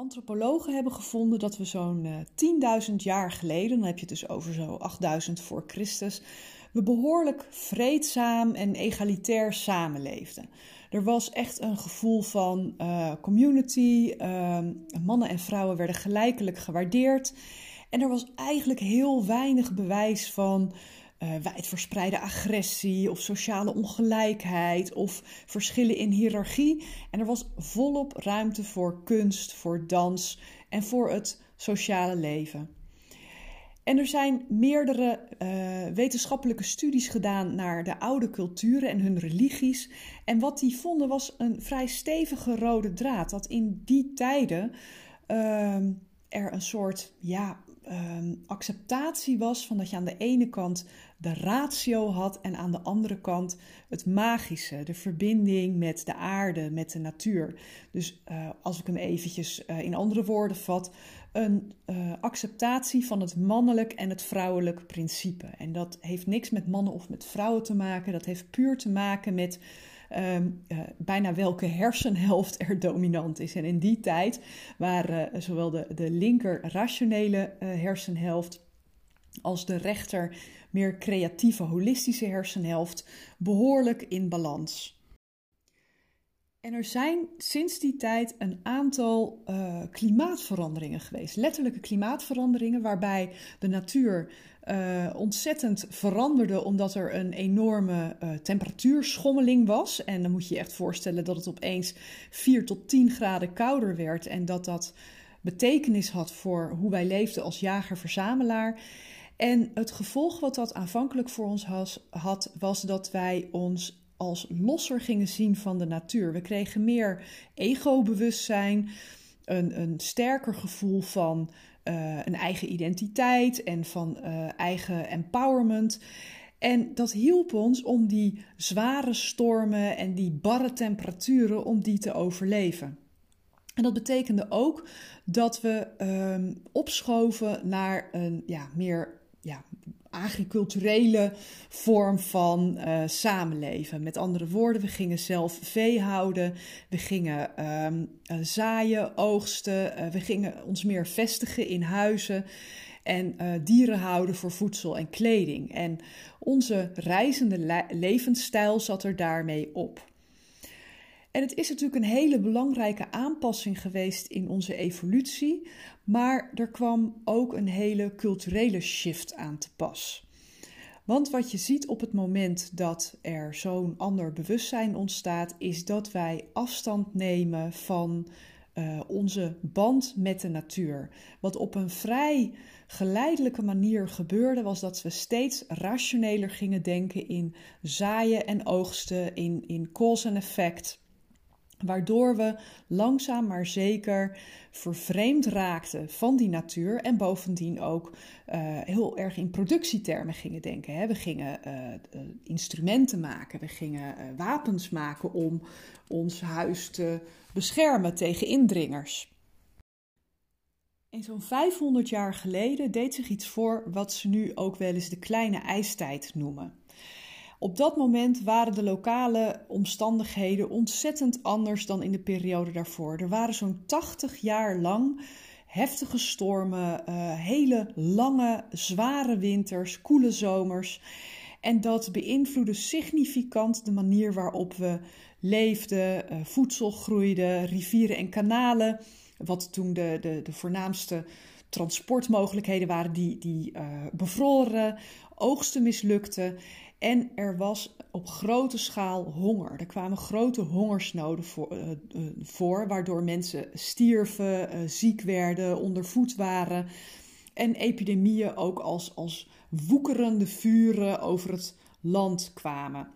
Antropologen hebben gevonden dat we zo'n uh, 10.000 jaar geleden, dan heb je het dus over zo 8000 voor Christus, we behoorlijk vreedzaam en egalitair samenleefden. Er was echt een gevoel van uh, community, uh, mannen en vrouwen werden gelijkelijk gewaardeerd en er was eigenlijk heel weinig bewijs van uh, wijdverspreide agressie of sociale ongelijkheid of verschillen in hiërarchie. En er was volop ruimte voor kunst, voor dans en voor het sociale leven. En er zijn meerdere uh, wetenschappelijke studies gedaan naar de oude culturen en hun religies. En wat die vonden was een vrij stevige rode draad. Dat in die tijden uh, er een soort ja, uh, acceptatie was van dat je aan de ene kant de ratio had en aan de andere kant het magische, de verbinding met de aarde, met de natuur. Dus uh, als ik hem eventjes uh, in andere woorden vat, een uh, acceptatie van het mannelijk en het vrouwelijk principe. En dat heeft niks met mannen of met vrouwen te maken, dat heeft puur te maken met um, uh, bijna welke hersenhelft er dominant is. En in die tijd waren uh, zowel de, de linker rationele uh, hersenhelft als de rechter meer creatieve holistische hersenhelft behoorlijk in balans. En er zijn sinds die tijd een aantal uh, klimaatveranderingen geweest. Letterlijke klimaatveranderingen waarbij de natuur uh, ontzettend veranderde omdat er een enorme uh, temperatuurschommeling was. En dan moet je je echt voorstellen dat het opeens 4 tot 10 graden kouder werd en dat dat betekenis had voor hoe wij leefden als jager-verzamelaar. En het gevolg wat dat aanvankelijk voor ons had, was dat wij ons als losser gingen zien van de natuur. We kregen meer ego-bewustzijn, een, een sterker gevoel van uh, een eigen identiteit en van uh, eigen empowerment. En dat hielp ons om die zware stormen en die barre temperaturen, om die te overleven. En dat betekende ook dat we um, opschoven naar een ja, meer agriculturele vorm van uh, samenleven. Met andere woorden, we gingen zelf vee houden, we gingen um, uh, zaaien, oogsten, uh, we gingen ons meer vestigen in huizen en dieren houden voor voedsel en kleding. En onze reizende levensstijl zat er daarmee op. En het is natuurlijk een hele belangrijke aanpassing geweest in onze evolutie, maar er kwam ook een hele culturele shift aan te pas. Want wat je ziet op het moment dat er zo'n ander bewustzijn ontstaat, is dat wij afstand nemen van uh, onze band met de natuur. Wat op een vrij geleidelijke manier gebeurde, was dat we steeds rationeler gingen denken in zaaien en oogsten, in, in cause en effect. Waardoor we langzaam maar zeker vervreemd raakten van die natuur en bovendien ook uh, heel erg in productietermen gingen denken. Hè. We gingen uh, instrumenten maken, we gingen wapens maken om ons huis te beschermen tegen indringers. En zo'n 500 jaar geleden deed zich iets voor wat ze nu ook wel eens de kleine ijstijd noemen. Op dat moment waren de lokale omstandigheden ontzettend anders dan in de periode daarvoor. Er waren zo'n 80 jaar lang heftige stormen, uh, hele lange, zware winters, koele zomers. En dat beïnvloedde significant de manier waarop we leefden, uh, voedsel groeide, rivieren en kanalen. Wat toen de, de, de voornaamste transportmogelijkheden waren, die, die uh, bevroren, oogsten mislukten. En er was op grote schaal honger. Er kwamen grote hongersnoden voor, uh, uh, voor waardoor mensen stierven, uh, ziek werden, ondervoed waren. En epidemieën ook als, als woekerende vuren over het land kwamen.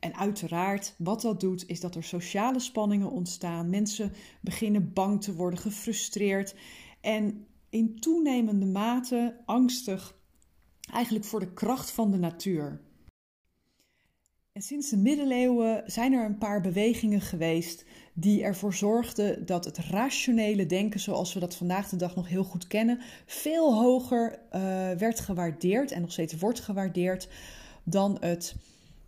En uiteraard, wat dat doet, is dat er sociale spanningen ontstaan. Mensen beginnen bang te worden, gefrustreerd en in toenemende mate angstig eigenlijk voor de kracht van de natuur. En sinds de middeleeuwen zijn er een paar bewegingen geweest die ervoor zorgden dat het rationele denken, zoals we dat vandaag de dag nog heel goed kennen, veel hoger uh, werd gewaardeerd en nog steeds wordt gewaardeerd dan het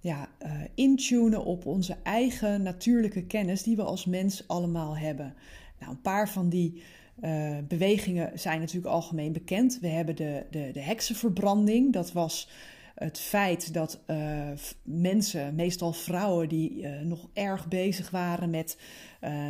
ja, uh, intunen op onze eigen natuurlijke kennis die we als mens allemaal hebben. Nou, een paar van die uh, bewegingen zijn natuurlijk algemeen bekend. We hebben de, de, de heksenverbranding. Dat was het feit dat uh, mensen, meestal vrouwen, die uh, nog erg bezig waren met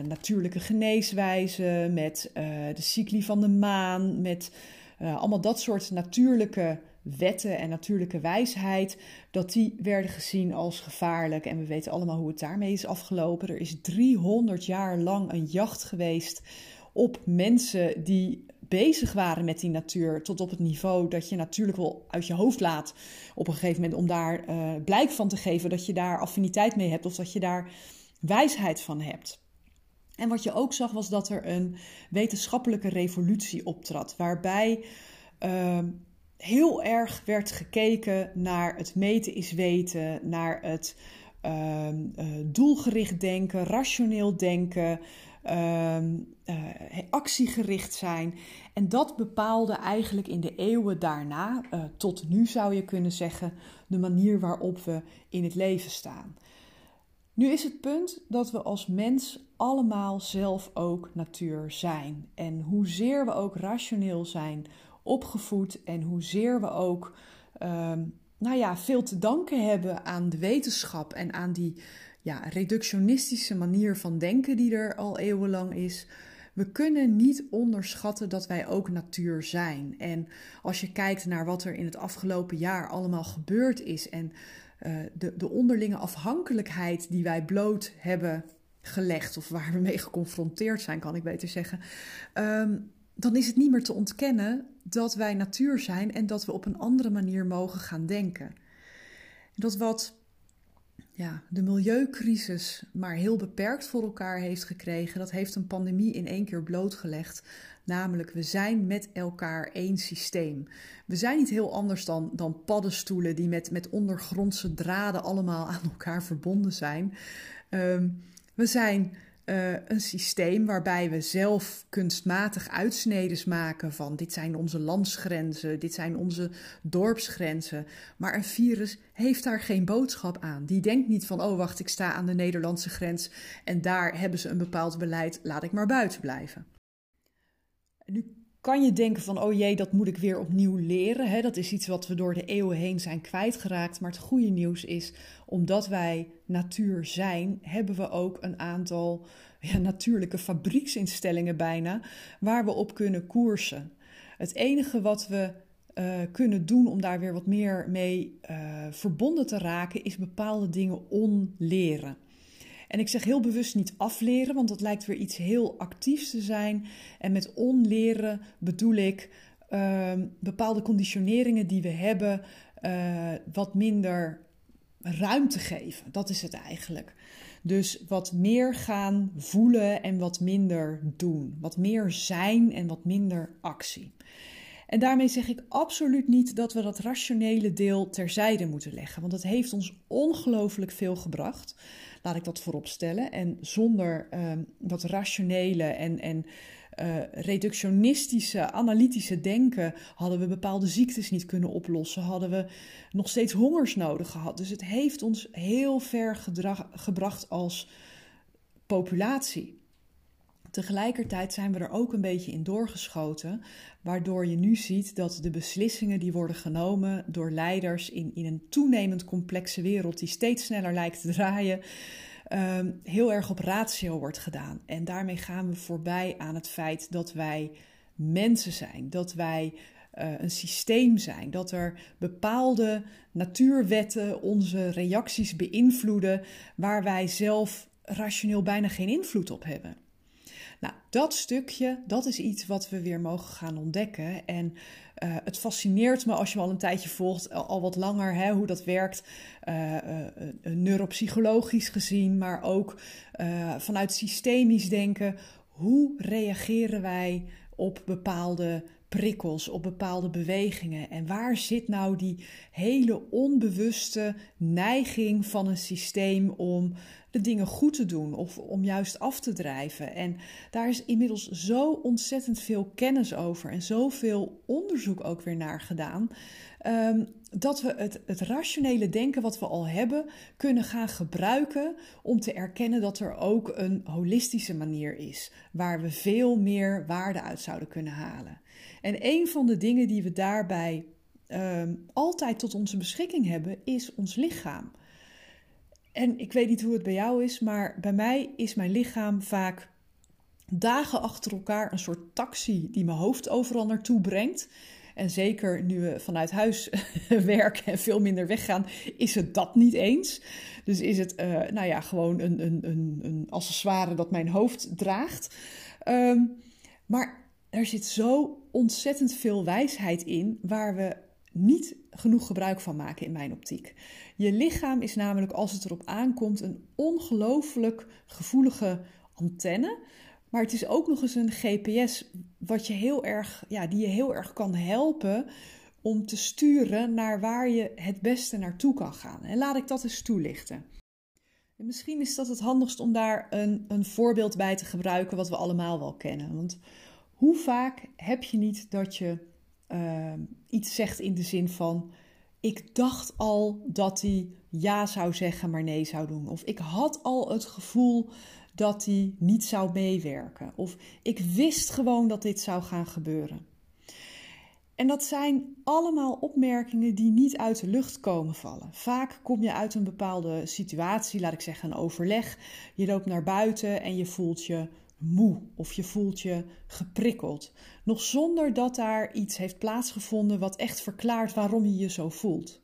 natuurlijke geneeswijzen, met de cycli van de maan, met allemaal dat soort natuurlijke wetten en natuurlijke wijsheid, dat die werden gezien als gevaarlijk. En we weten allemaal hoe het daarmee is afgelopen. Er is 300 jaar lang een jacht geweest op mensen die bezig waren met die natuur tot op het niveau dat je natuurlijk wel uit je hoofd laat op een gegeven moment om daar uh, blijk van te geven dat je daar affiniteit mee hebt of dat je daar wijsheid van hebt. En wat je ook zag was dat er een wetenschappelijke revolutie optrad, waarbij uh, heel erg werd gekeken naar het meten is weten, naar het uh, doelgericht denken, rationeel denken, uh, actiegericht zijn. En dat bepaalde eigenlijk in de eeuwen daarna, uh, tot nu zou je kunnen zeggen, de manier waarop we in het leven staan. Nu is het punt dat we als mens allemaal zelf ook natuur zijn. En hoezeer we ook rationeel zijn opgevoed en hoezeer we ook uh, nou ja, veel te danken hebben aan de wetenschap en aan die ja, reductionistische manier van denken die er al eeuwenlang is. We kunnen niet onderschatten dat wij ook natuur zijn. En als je kijkt naar wat er in het afgelopen jaar allemaal gebeurd is en uh, de, de onderlinge afhankelijkheid die wij bloot hebben gelegd, of waar we mee geconfronteerd zijn, kan ik beter zeggen. Um, dan is het niet meer te ontkennen dat wij natuur zijn en dat we op een andere manier mogen gaan denken. Dat wat ja, de milieucrisis maar heel beperkt voor elkaar heeft gekregen, dat heeft een pandemie in één keer blootgelegd. Namelijk, we zijn met elkaar één systeem. We zijn niet heel anders dan, dan paddenstoelen die met, met ondergrondse draden allemaal aan elkaar verbonden zijn. Um, we zijn uh, een systeem waarbij we zelf kunstmatig uitsnedens maken van dit zijn onze landsgrenzen, dit zijn onze dorpsgrenzen. Maar een virus heeft daar geen boodschap aan. Die denkt niet van oh wacht, ik sta aan de Nederlandse grens en daar hebben ze een bepaald beleid, laat ik maar buiten blijven. Nu kan je denken van, oh jee, dat moet ik weer opnieuw leren. Hè? Dat is iets wat we door de eeuwen heen zijn kwijtgeraakt. Maar het goede nieuws is, omdat wij natuur zijn, hebben we ook een aantal ja, natuurlijke fabrieksinstellingen bijna, waar we op kunnen koersen. Het enige wat we uh, kunnen doen om daar weer wat meer mee uh, verbonden te raken, is bepaalde dingen onleren. En ik zeg heel bewust niet afleren, want dat lijkt weer iets heel actiefs te zijn. En met onleren bedoel ik uh, bepaalde conditioneringen die we hebben uh, wat minder ruimte geven. Dat is het eigenlijk. Dus wat meer gaan voelen en wat minder doen. Wat meer zijn en wat minder actie. En daarmee zeg ik absoluut niet dat we dat rationele deel terzijde moeten leggen, want dat heeft ons ongelooflijk veel gebracht. Laat ik dat voorop stellen. En zonder uh, dat rationele en, en uh, reductionistische, analytische denken hadden we bepaalde ziektes niet kunnen oplossen, hadden we nog steeds hongers nodig gehad. Dus het heeft ons heel ver gedrag, gebracht als populatie. Tegelijkertijd zijn we er ook een beetje in doorgeschoten, waardoor je nu ziet dat de beslissingen die worden genomen door leiders in, in een toenemend complexe wereld die steeds sneller lijkt te draaien, um, heel erg op ratio wordt gedaan. En daarmee gaan we voorbij aan het feit dat wij mensen zijn, dat wij uh, een systeem zijn, dat er bepaalde natuurwetten onze reacties beïnvloeden waar wij zelf rationeel bijna geen invloed op hebben. Nou, dat stukje, dat is iets wat we weer mogen gaan ontdekken. En uh, het fascineert me als je me al een tijdje volgt, al, wat langer, hè, hoe dat werkt. Uh, uh, neuropsychologisch gezien, maar ook vanuit systemisch denken. Hoe reageren wij op bepaalde prikkels, op bepaalde bewegingen. En waar zit nou die hele onbewuste neiging van een systeem om de dingen goed te doen of om juist af te drijven? En daar is inmiddels zo ontzettend veel kennis over en zoveel onderzoek ook weer naar gedaan. Ehm, dat we het, het rationele denken wat we al hebben kunnen gaan gebruiken om te erkennen dat er ook een holistische manier is waar we veel meer waarde uit zouden kunnen halen. En een van de dingen die we daarbij ehm, altijd tot onze beschikking hebben is ons lichaam. En ik weet niet hoe het bij jou is, maar bij mij is mijn lichaam vaak dagen achter elkaar een soort taxi die mijn hoofd overal naartoe brengt. En zeker nu we vanuit huis werken en veel minder weggaan, is het dat niet eens. Dus is het, uh, nou ja, gewoon een, een, een, een accessoire dat mijn hoofd draagt. Um, maar er zit zo ontzettend veel wijsheid in waar we niet genoeg gebruik van maken in mijn optiek. Je lichaam is namelijk, als het erop aankomt, een ongelooflijk gevoelige antenne. Maar het is ook nog eens een GPS wat je heel erg, ja, die je heel erg kan helpen om te sturen naar waar je het beste naartoe kan gaan. En laat ik dat eens toelichten. En misschien is dat het handigst om daar een, een voorbeeld bij te gebruiken wat we allemaal wel kennen. Want hoe vaak heb je niet dat je uh, iets zegt in de zin van: Ik dacht al dat hij ja zou zeggen, maar nee zou doen. Of ik had al het gevoel dat hij niet zou meewerken. Of ik wist gewoon dat dit zou gaan gebeuren. En dat zijn allemaal opmerkingen die niet uit de lucht komen vallen. Vaak kom je uit een bepaalde situatie, laat ik zeggen een overleg. Je loopt naar buiten en je voelt je moe of je voelt je geprikkeld. Nog zonder dat daar iets heeft plaatsgevonden wat echt verklaart waarom je je zo voelt.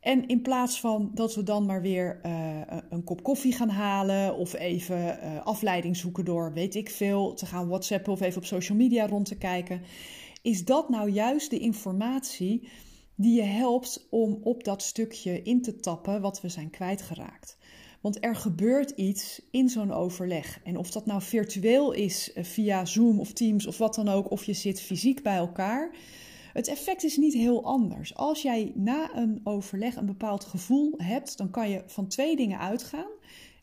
En in plaats van dat we dan maar weer uh, een kop koffie gaan halen of even uh, afleiding zoeken door, weet ik veel, te gaan WhatsAppen of even op social media rond te kijken, is dat nou juist de informatie die je helpt om op dat stukje in te tappen wat we zijn kwijtgeraakt. Want er gebeurt iets in zo'n overleg. En of dat nou virtueel is eh, via Zoom of Teams of wat dan ook, of je zit fysiek bij elkaar. Het effect is niet heel anders. Als jij na een overleg een bepaald gevoel hebt, dan kan je van twee dingen uitgaan.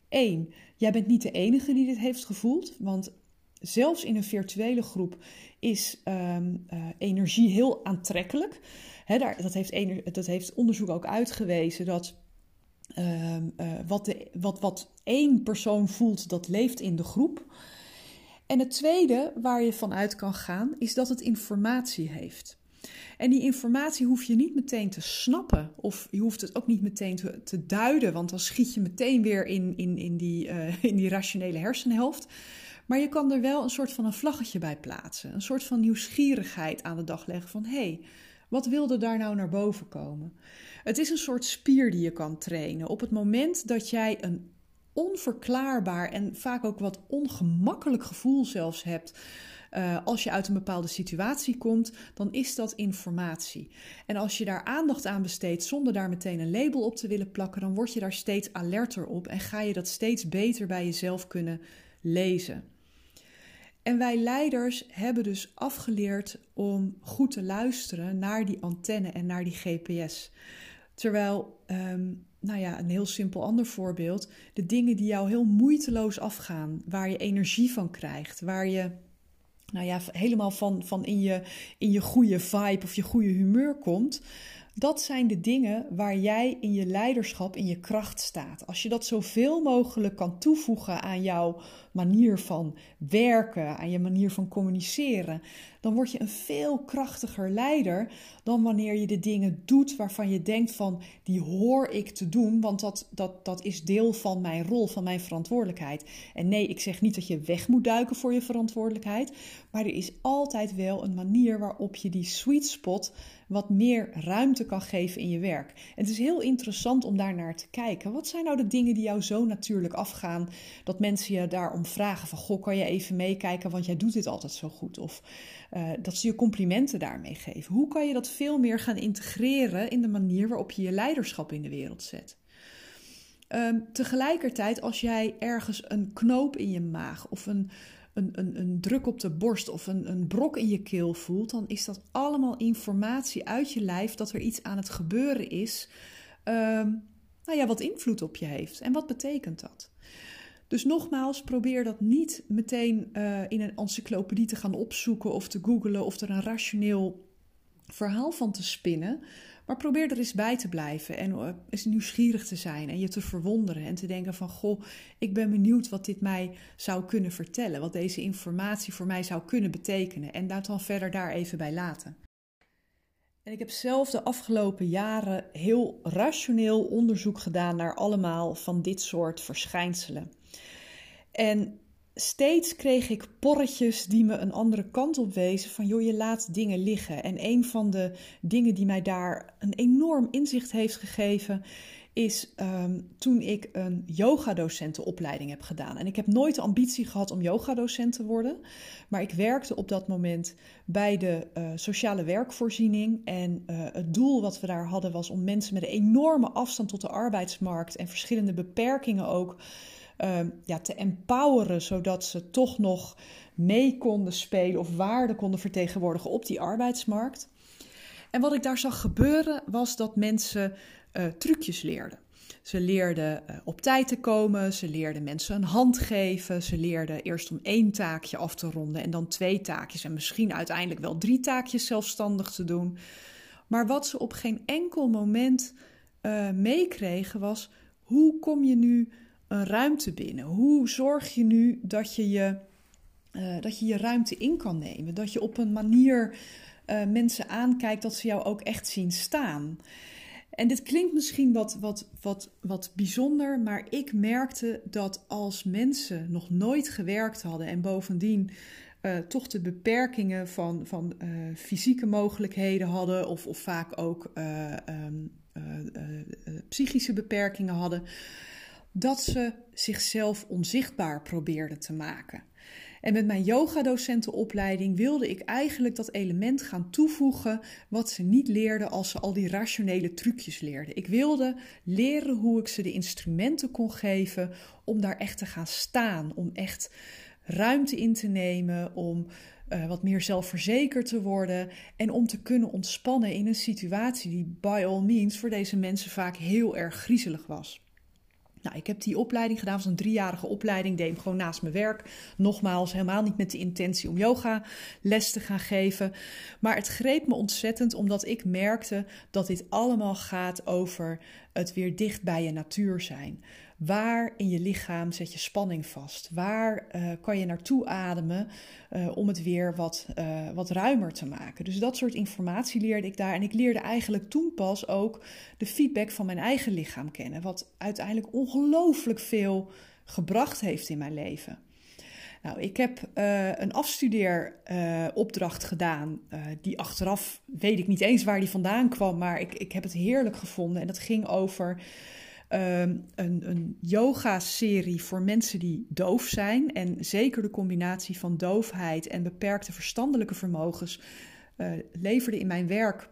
Eén, jij bent niet de enige die dit heeft gevoeld, want zelfs in een virtuele groep is um, uh, energie heel aantrekkelijk. Daar, dat, heeft, dat heeft onderzoek ook uitgewezen dat uh, uh, wat, wat, wat één persoon voelt, dat leeft in de groep. En het tweede waar je vanuit kan gaan, is dat het informatie heeft. En die informatie hoef je niet meteen te snappen. Of je hoeft het ook niet meteen te, te duiden. Want dan schiet je meteen weer in, in, in, die, uh, in die rationele hersenhelft. Maar je kan er wel een soort van een vlaggetje bij plaatsen. Een soort van nieuwsgierigheid aan de dag leggen van hé, hey, wat wilde daar nou naar boven komen? Het is een soort spier die je kan trainen. Op het moment dat jij een onverklaarbaar en vaak ook wat ongemakkelijk gevoel zelfs hebt. Uh, als je uit een bepaalde situatie komt, dan is dat informatie. En als je daar aandacht aan besteedt zonder daar meteen een label op te willen plakken, dan word je daar steeds alerter op en ga je dat steeds beter bij jezelf kunnen lezen. En wij leiders hebben dus afgeleerd om goed te luisteren naar die antenne en naar die GPS. Terwijl, um, nou ja, een heel simpel ander voorbeeld, de dingen die jou heel moeiteloos afgaan, waar je energie van krijgt, waar je nou ja, helemaal van, van in, je, in je goede vibe of je goede humeur komt, dat zijn de dingen waar jij in je leiderschap, in je kracht staat. Als je dat zoveel mogelijk kan toevoegen aan jouw manier van werken, aan je manier van communiceren, dan word je een veel krachtiger leider dan wanneer je de dingen doet waarvan je denkt van die hoor ik te doen, want dat, dat, dat is deel van mijn rol, van mijn verantwoordelijkheid. En nee, ik zeg niet dat je weg moet duiken voor je verantwoordelijkheid, maar er is altijd wel een manier waarop je die sweet spot wat meer ruimte kan geven in je werk. En het is heel interessant om daar naar te kijken. Wat zijn nou de dingen die jou zo natuurlijk afgaan dat mensen je daarom vragen van goh, kan je even meekijken, want jij doet dit altijd zo goed. Of uh, dat ze je complimenten daarmee geven. Hoe kan je dat veel meer gaan integreren in de manier waarop je je leiderschap in de wereld zet? Um, tegelijkertijd, als jij ergens een knoop in je maag of een, een, een, een druk op de borst of een, een brok in je keel voelt, dan is dat allemaal informatie uit je lijf dat er iets aan het gebeuren is. Ehm, nou ja, wat invloed op je heeft. En wat betekent dat? Dus nogmaals, probeer dat niet meteen uh, in een encyclopedie te gaan opzoeken of te googlen of er een rationeel verhaal van te spinnen. Maar probeer er eens bij te blijven en uh, eens nieuwsgierig te zijn en je te verwonderen en te denken van goh, ik ben benieuwd wat dit mij zou kunnen vertellen, wat deze informatie voor mij zou kunnen betekenen en dat dan verder daar even bij laten. En ik heb zelf de afgelopen jaren heel rationeel onderzoek gedaan naar allemaal van dit soort verschijnselen. En steeds kreeg ik porretjes die me een andere kant op wezen van joh, je laat dingen liggen. En een van de dingen die mij daar een enorm inzicht heeft gegeven is um, toen ik een yogadocentenopleiding heb gedaan. En ik heb nooit de ambitie gehad om yogadocent te worden, maar ik werkte op dat moment bij de uh, sociale werkvoorziening. En uh, het doel wat we daar hadden was om mensen met een enorme afstand tot de arbeidsmarkt en verschillende beperkingen ook uh, ja, te empoweren, zodat ze toch nog mee konden spelen of waarde konden vertegenwoordigen op die arbeidsmarkt. En wat ik daar zag gebeuren was dat mensen uh, trucjes leerden. Ze leerden uh, op tijd te komen, ze leerden mensen een hand geven, ze leerden eerst om één taakje af te ronden en dan twee taakjes en misschien uiteindelijk wel drie taakjes zelfstandig te doen. Maar wat ze op geen enkel moment uh, meekregen was: hoe kom je nu een ruimte binnen? Hoe zorg je nu dat je je, uh, dat je, je ruimte in kan nemen? Dat je op een manier uh, mensen aankijkt dat ze jou ook echt zien staan. En dit klinkt misschien wat, wat, wat, wat bijzonder, maar ik merkte dat als mensen nog nooit gewerkt hadden en bovendien uh, toch de beperkingen van, van fysieke mogelijkheden hadden, of, of vaak ook um, psychische beperkingen hadden, dat ze zichzelf onzichtbaar probeerden te maken. En met mijn yogadocentenopleiding wilde ik eigenlijk dat element gaan toevoegen wat ze niet leerden als ze al die rationele trucjes leerden. Ik wilde leren hoe ik ze de instrumenten kon geven om daar echt te gaan staan, om echt ruimte in te nemen, om uh, wat meer zelfverzekerd te worden en om te kunnen ontspannen in een situatie die by all means voor deze mensen vaak heel erg griezelig was. Nou, ik heb die opleiding gedaan, was een driejarige opleiding, deed hem gewoon naast mijn werk. Nogmaals, helemaal niet met de intentie om yoga les te gaan geven. Maar het greep me ontzettend omdat ik merkte dat dit allemaal gaat over het weer dicht bij je natuur zijn. Waar in je lichaam zet je spanning vast? Waar uh, kan je naartoe ademen uh, om het weer wat, uh, wat ruimer te maken? Dus dat soort informatie leerde ik daar. En ik leerde eigenlijk toen pas ook de feedback van mijn eigen lichaam kennen. Wat uiteindelijk ongelooflijk veel gebracht heeft in mijn leven. Nou, ik heb een afstudeeropdracht gedaan. Die achteraf weet ik niet eens waar die vandaan kwam, maar ik, ik heb het heerlijk gevonden. En dat ging over um, een, een yoga-serie voor mensen die doof zijn. En zeker de combinatie van doofheid en beperkte verstandelijke vermogens uh, leverde in mijn werk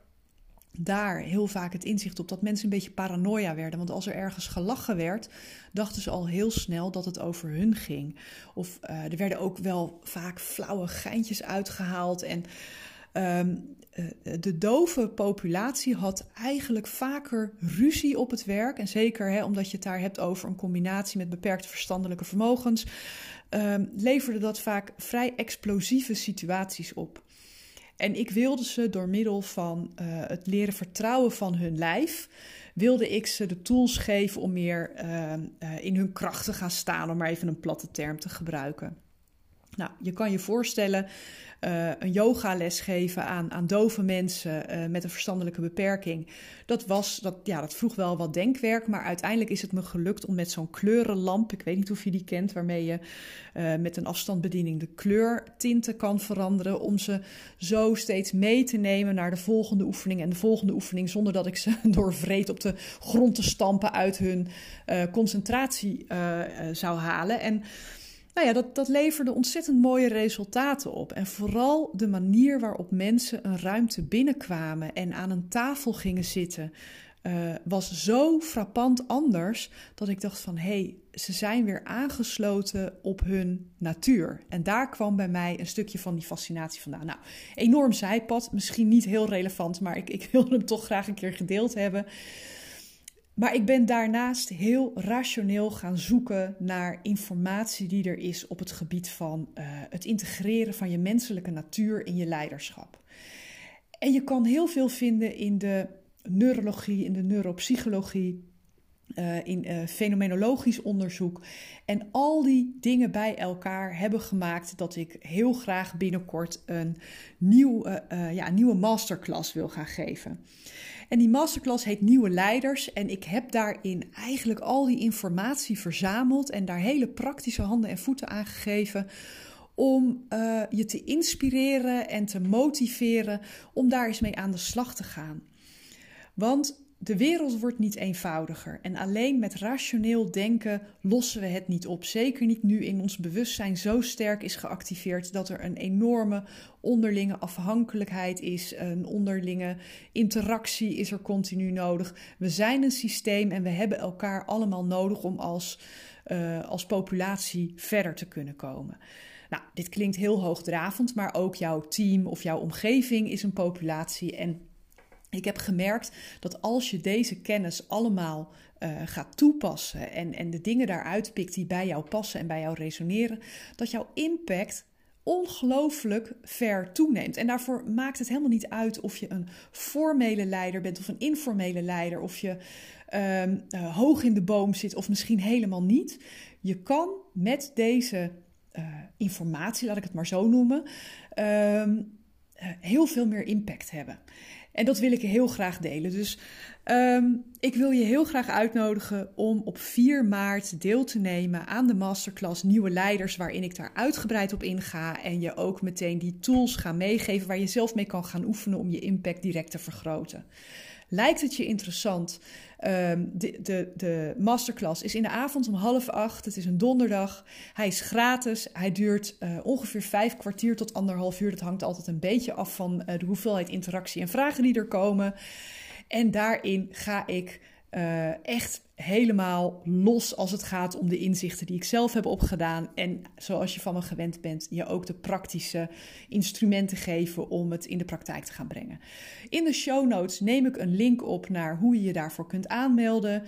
daar heel vaak het inzicht op dat mensen een beetje paranoia werden. Want als er ergens gelachen werd, dachten ze al heel snel dat het over hun ging. Of uh, er werden ook wel vaak flauwe geintjes uitgehaald. En um, de dove populatie had eigenlijk vaker ruzie op het werk. En zeker hè, omdat je het daar hebt over een combinatie met beperkte verstandelijke vermogens, um, leverde dat vaak vrij explosieve situaties op. En ik wilde ze door middel van uh, het leren vertrouwen van hun lijf, wilde ik ze de tools geven om meer uh, uh, in hun kracht te gaan staan, om maar even een platte term te gebruiken. Nou, je kan je voorstellen uh, een yogales geven aan, aan dove mensen uh, met een verstandelijke beperking. Dat, was, dat, ja, dat vroeg wel wat denkwerk, maar uiteindelijk is het me gelukt om met zo'n kleurenlamp, ik weet niet of je die kent, waarmee je uh, met een afstandsbediening de kleurtinten kan veranderen, om ze zo steeds mee te nemen naar de volgende oefening en de volgende oefening, zonder dat ik ze door vreed op de grond te stampen uit hun concentratie zou halen. En nou ja, dat, dat leverde ontzettend mooie resultaten op. En vooral de manier waarop mensen een ruimte binnenkwamen en aan een tafel gingen zitten. uh, was zo frappant anders dat ik dacht van hé, hey, ze zijn weer aangesloten op hun natuur. En daar kwam bij mij een stukje van die fascinatie vandaan. Nou, enorm zijpad, misschien niet heel relevant, maar ik, ik wilde hem toch graag een keer gedeeld hebben. Maar ik ben daarnaast heel rationeel gaan zoeken naar informatie die er is op het gebied van uh, het integreren van je menselijke natuur in je leiderschap. En je kan heel veel vinden in de neurologie, in de neuropsychologie, uh, in uh, fenomenologisch onderzoek. En al die dingen bij elkaar hebben gemaakt dat ik heel graag binnenkort een, nieuw, ja, nieuwe masterclass wil gaan geven. En die masterclass heet Nieuwe Leiders. En ik heb daarin eigenlijk al die informatie verzameld en daar hele praktische handen en voeten aan gegeven om uh, je te inspireren en te motiveren om daar eens mee aan de slag te gaan. Want de wereld wordt niet eenvoudiger en alleen met rationeel denken lossen we het niet op. Zeker niet nu in ons bewustzijn zo sterk is geactiveerd dat er een enorme onderlinge afhankelijkheid is, een onderlinge interactie is er continu nodig. We zijn een systeem en we hebben elkaar allemaal nodig om als, uh, als populatie verder te kunnen komen. Nou, dit klinkt heel hoogdravend, maar ook jouw team of jouw omgeving is een populatie en ik heb gemerkt dat als je deze kennis allemaal uh, gaat toepassen en, en de dingen daaruit pikt die bij jou passen en bij jou resoneren, dat jouw impact ongelooflijk ver toeneemt. En daarvoor maakt het helemaal niet uit of je een formele leider bent of een informele leider, of je um, uh, hoog in de boom zit of misschien helemaal niet. Je kan met deze uh, informatie, laat ik het maar zo noemen, um, heel veel meer impact hebben. En dat wil ik heel graag delen. Dus um, ik wil je heel graag uitnodigen om op 4 maart deel te nemen aan de masterclass Nieuwe Leiders, waarin ik daar uitgebreid op inga en je ook meteen die tools ga meegeven waar je zelf mee kan gaan oefenen om je impact direct te vergroten. Lijkt het je interessant? Um, de, de, de masterclass is in de avond om half acht. Het is een donderdag. Hij is gratis. Hij duurt uh, ongeveer vijf kwartier tot anderhalf uur. Dat hangt altijd een beetje af van uh, de hoeveelheid interactie en vragen die er komen. En daarin ga ik uh, echt helemaal los als het gaat om de inzichten die ik zelf heb opgedaan. En zoals je van me gewend bent, je ook de praktische instrumenten geven om het in de praktijk te gaan brengen. In de show notes neem ik een link op naar hoe je je daarvoor kunt aanmelden.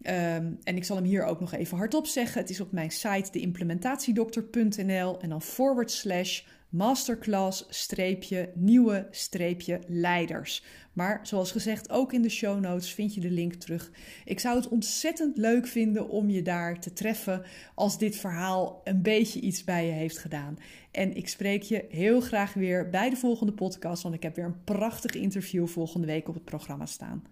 Um, en ik zal hem hier ook nog even hardop zeggen. Het is op mijn site deimplementatiedokter.nl en dan forward slash masterclass streepje nieuwe streepje leiders. Maar zoals gezegd, ook in de show notes vind je de link terug. Ik zou het ontzettend leuk vinden om je daar te treffen als dit verhaal een beetje iets bij je heeft gedaan. En ik spreek je heel graag weer bij de volgende podcast, want ik heb weer een prachtig interview volgende week op het programma staan.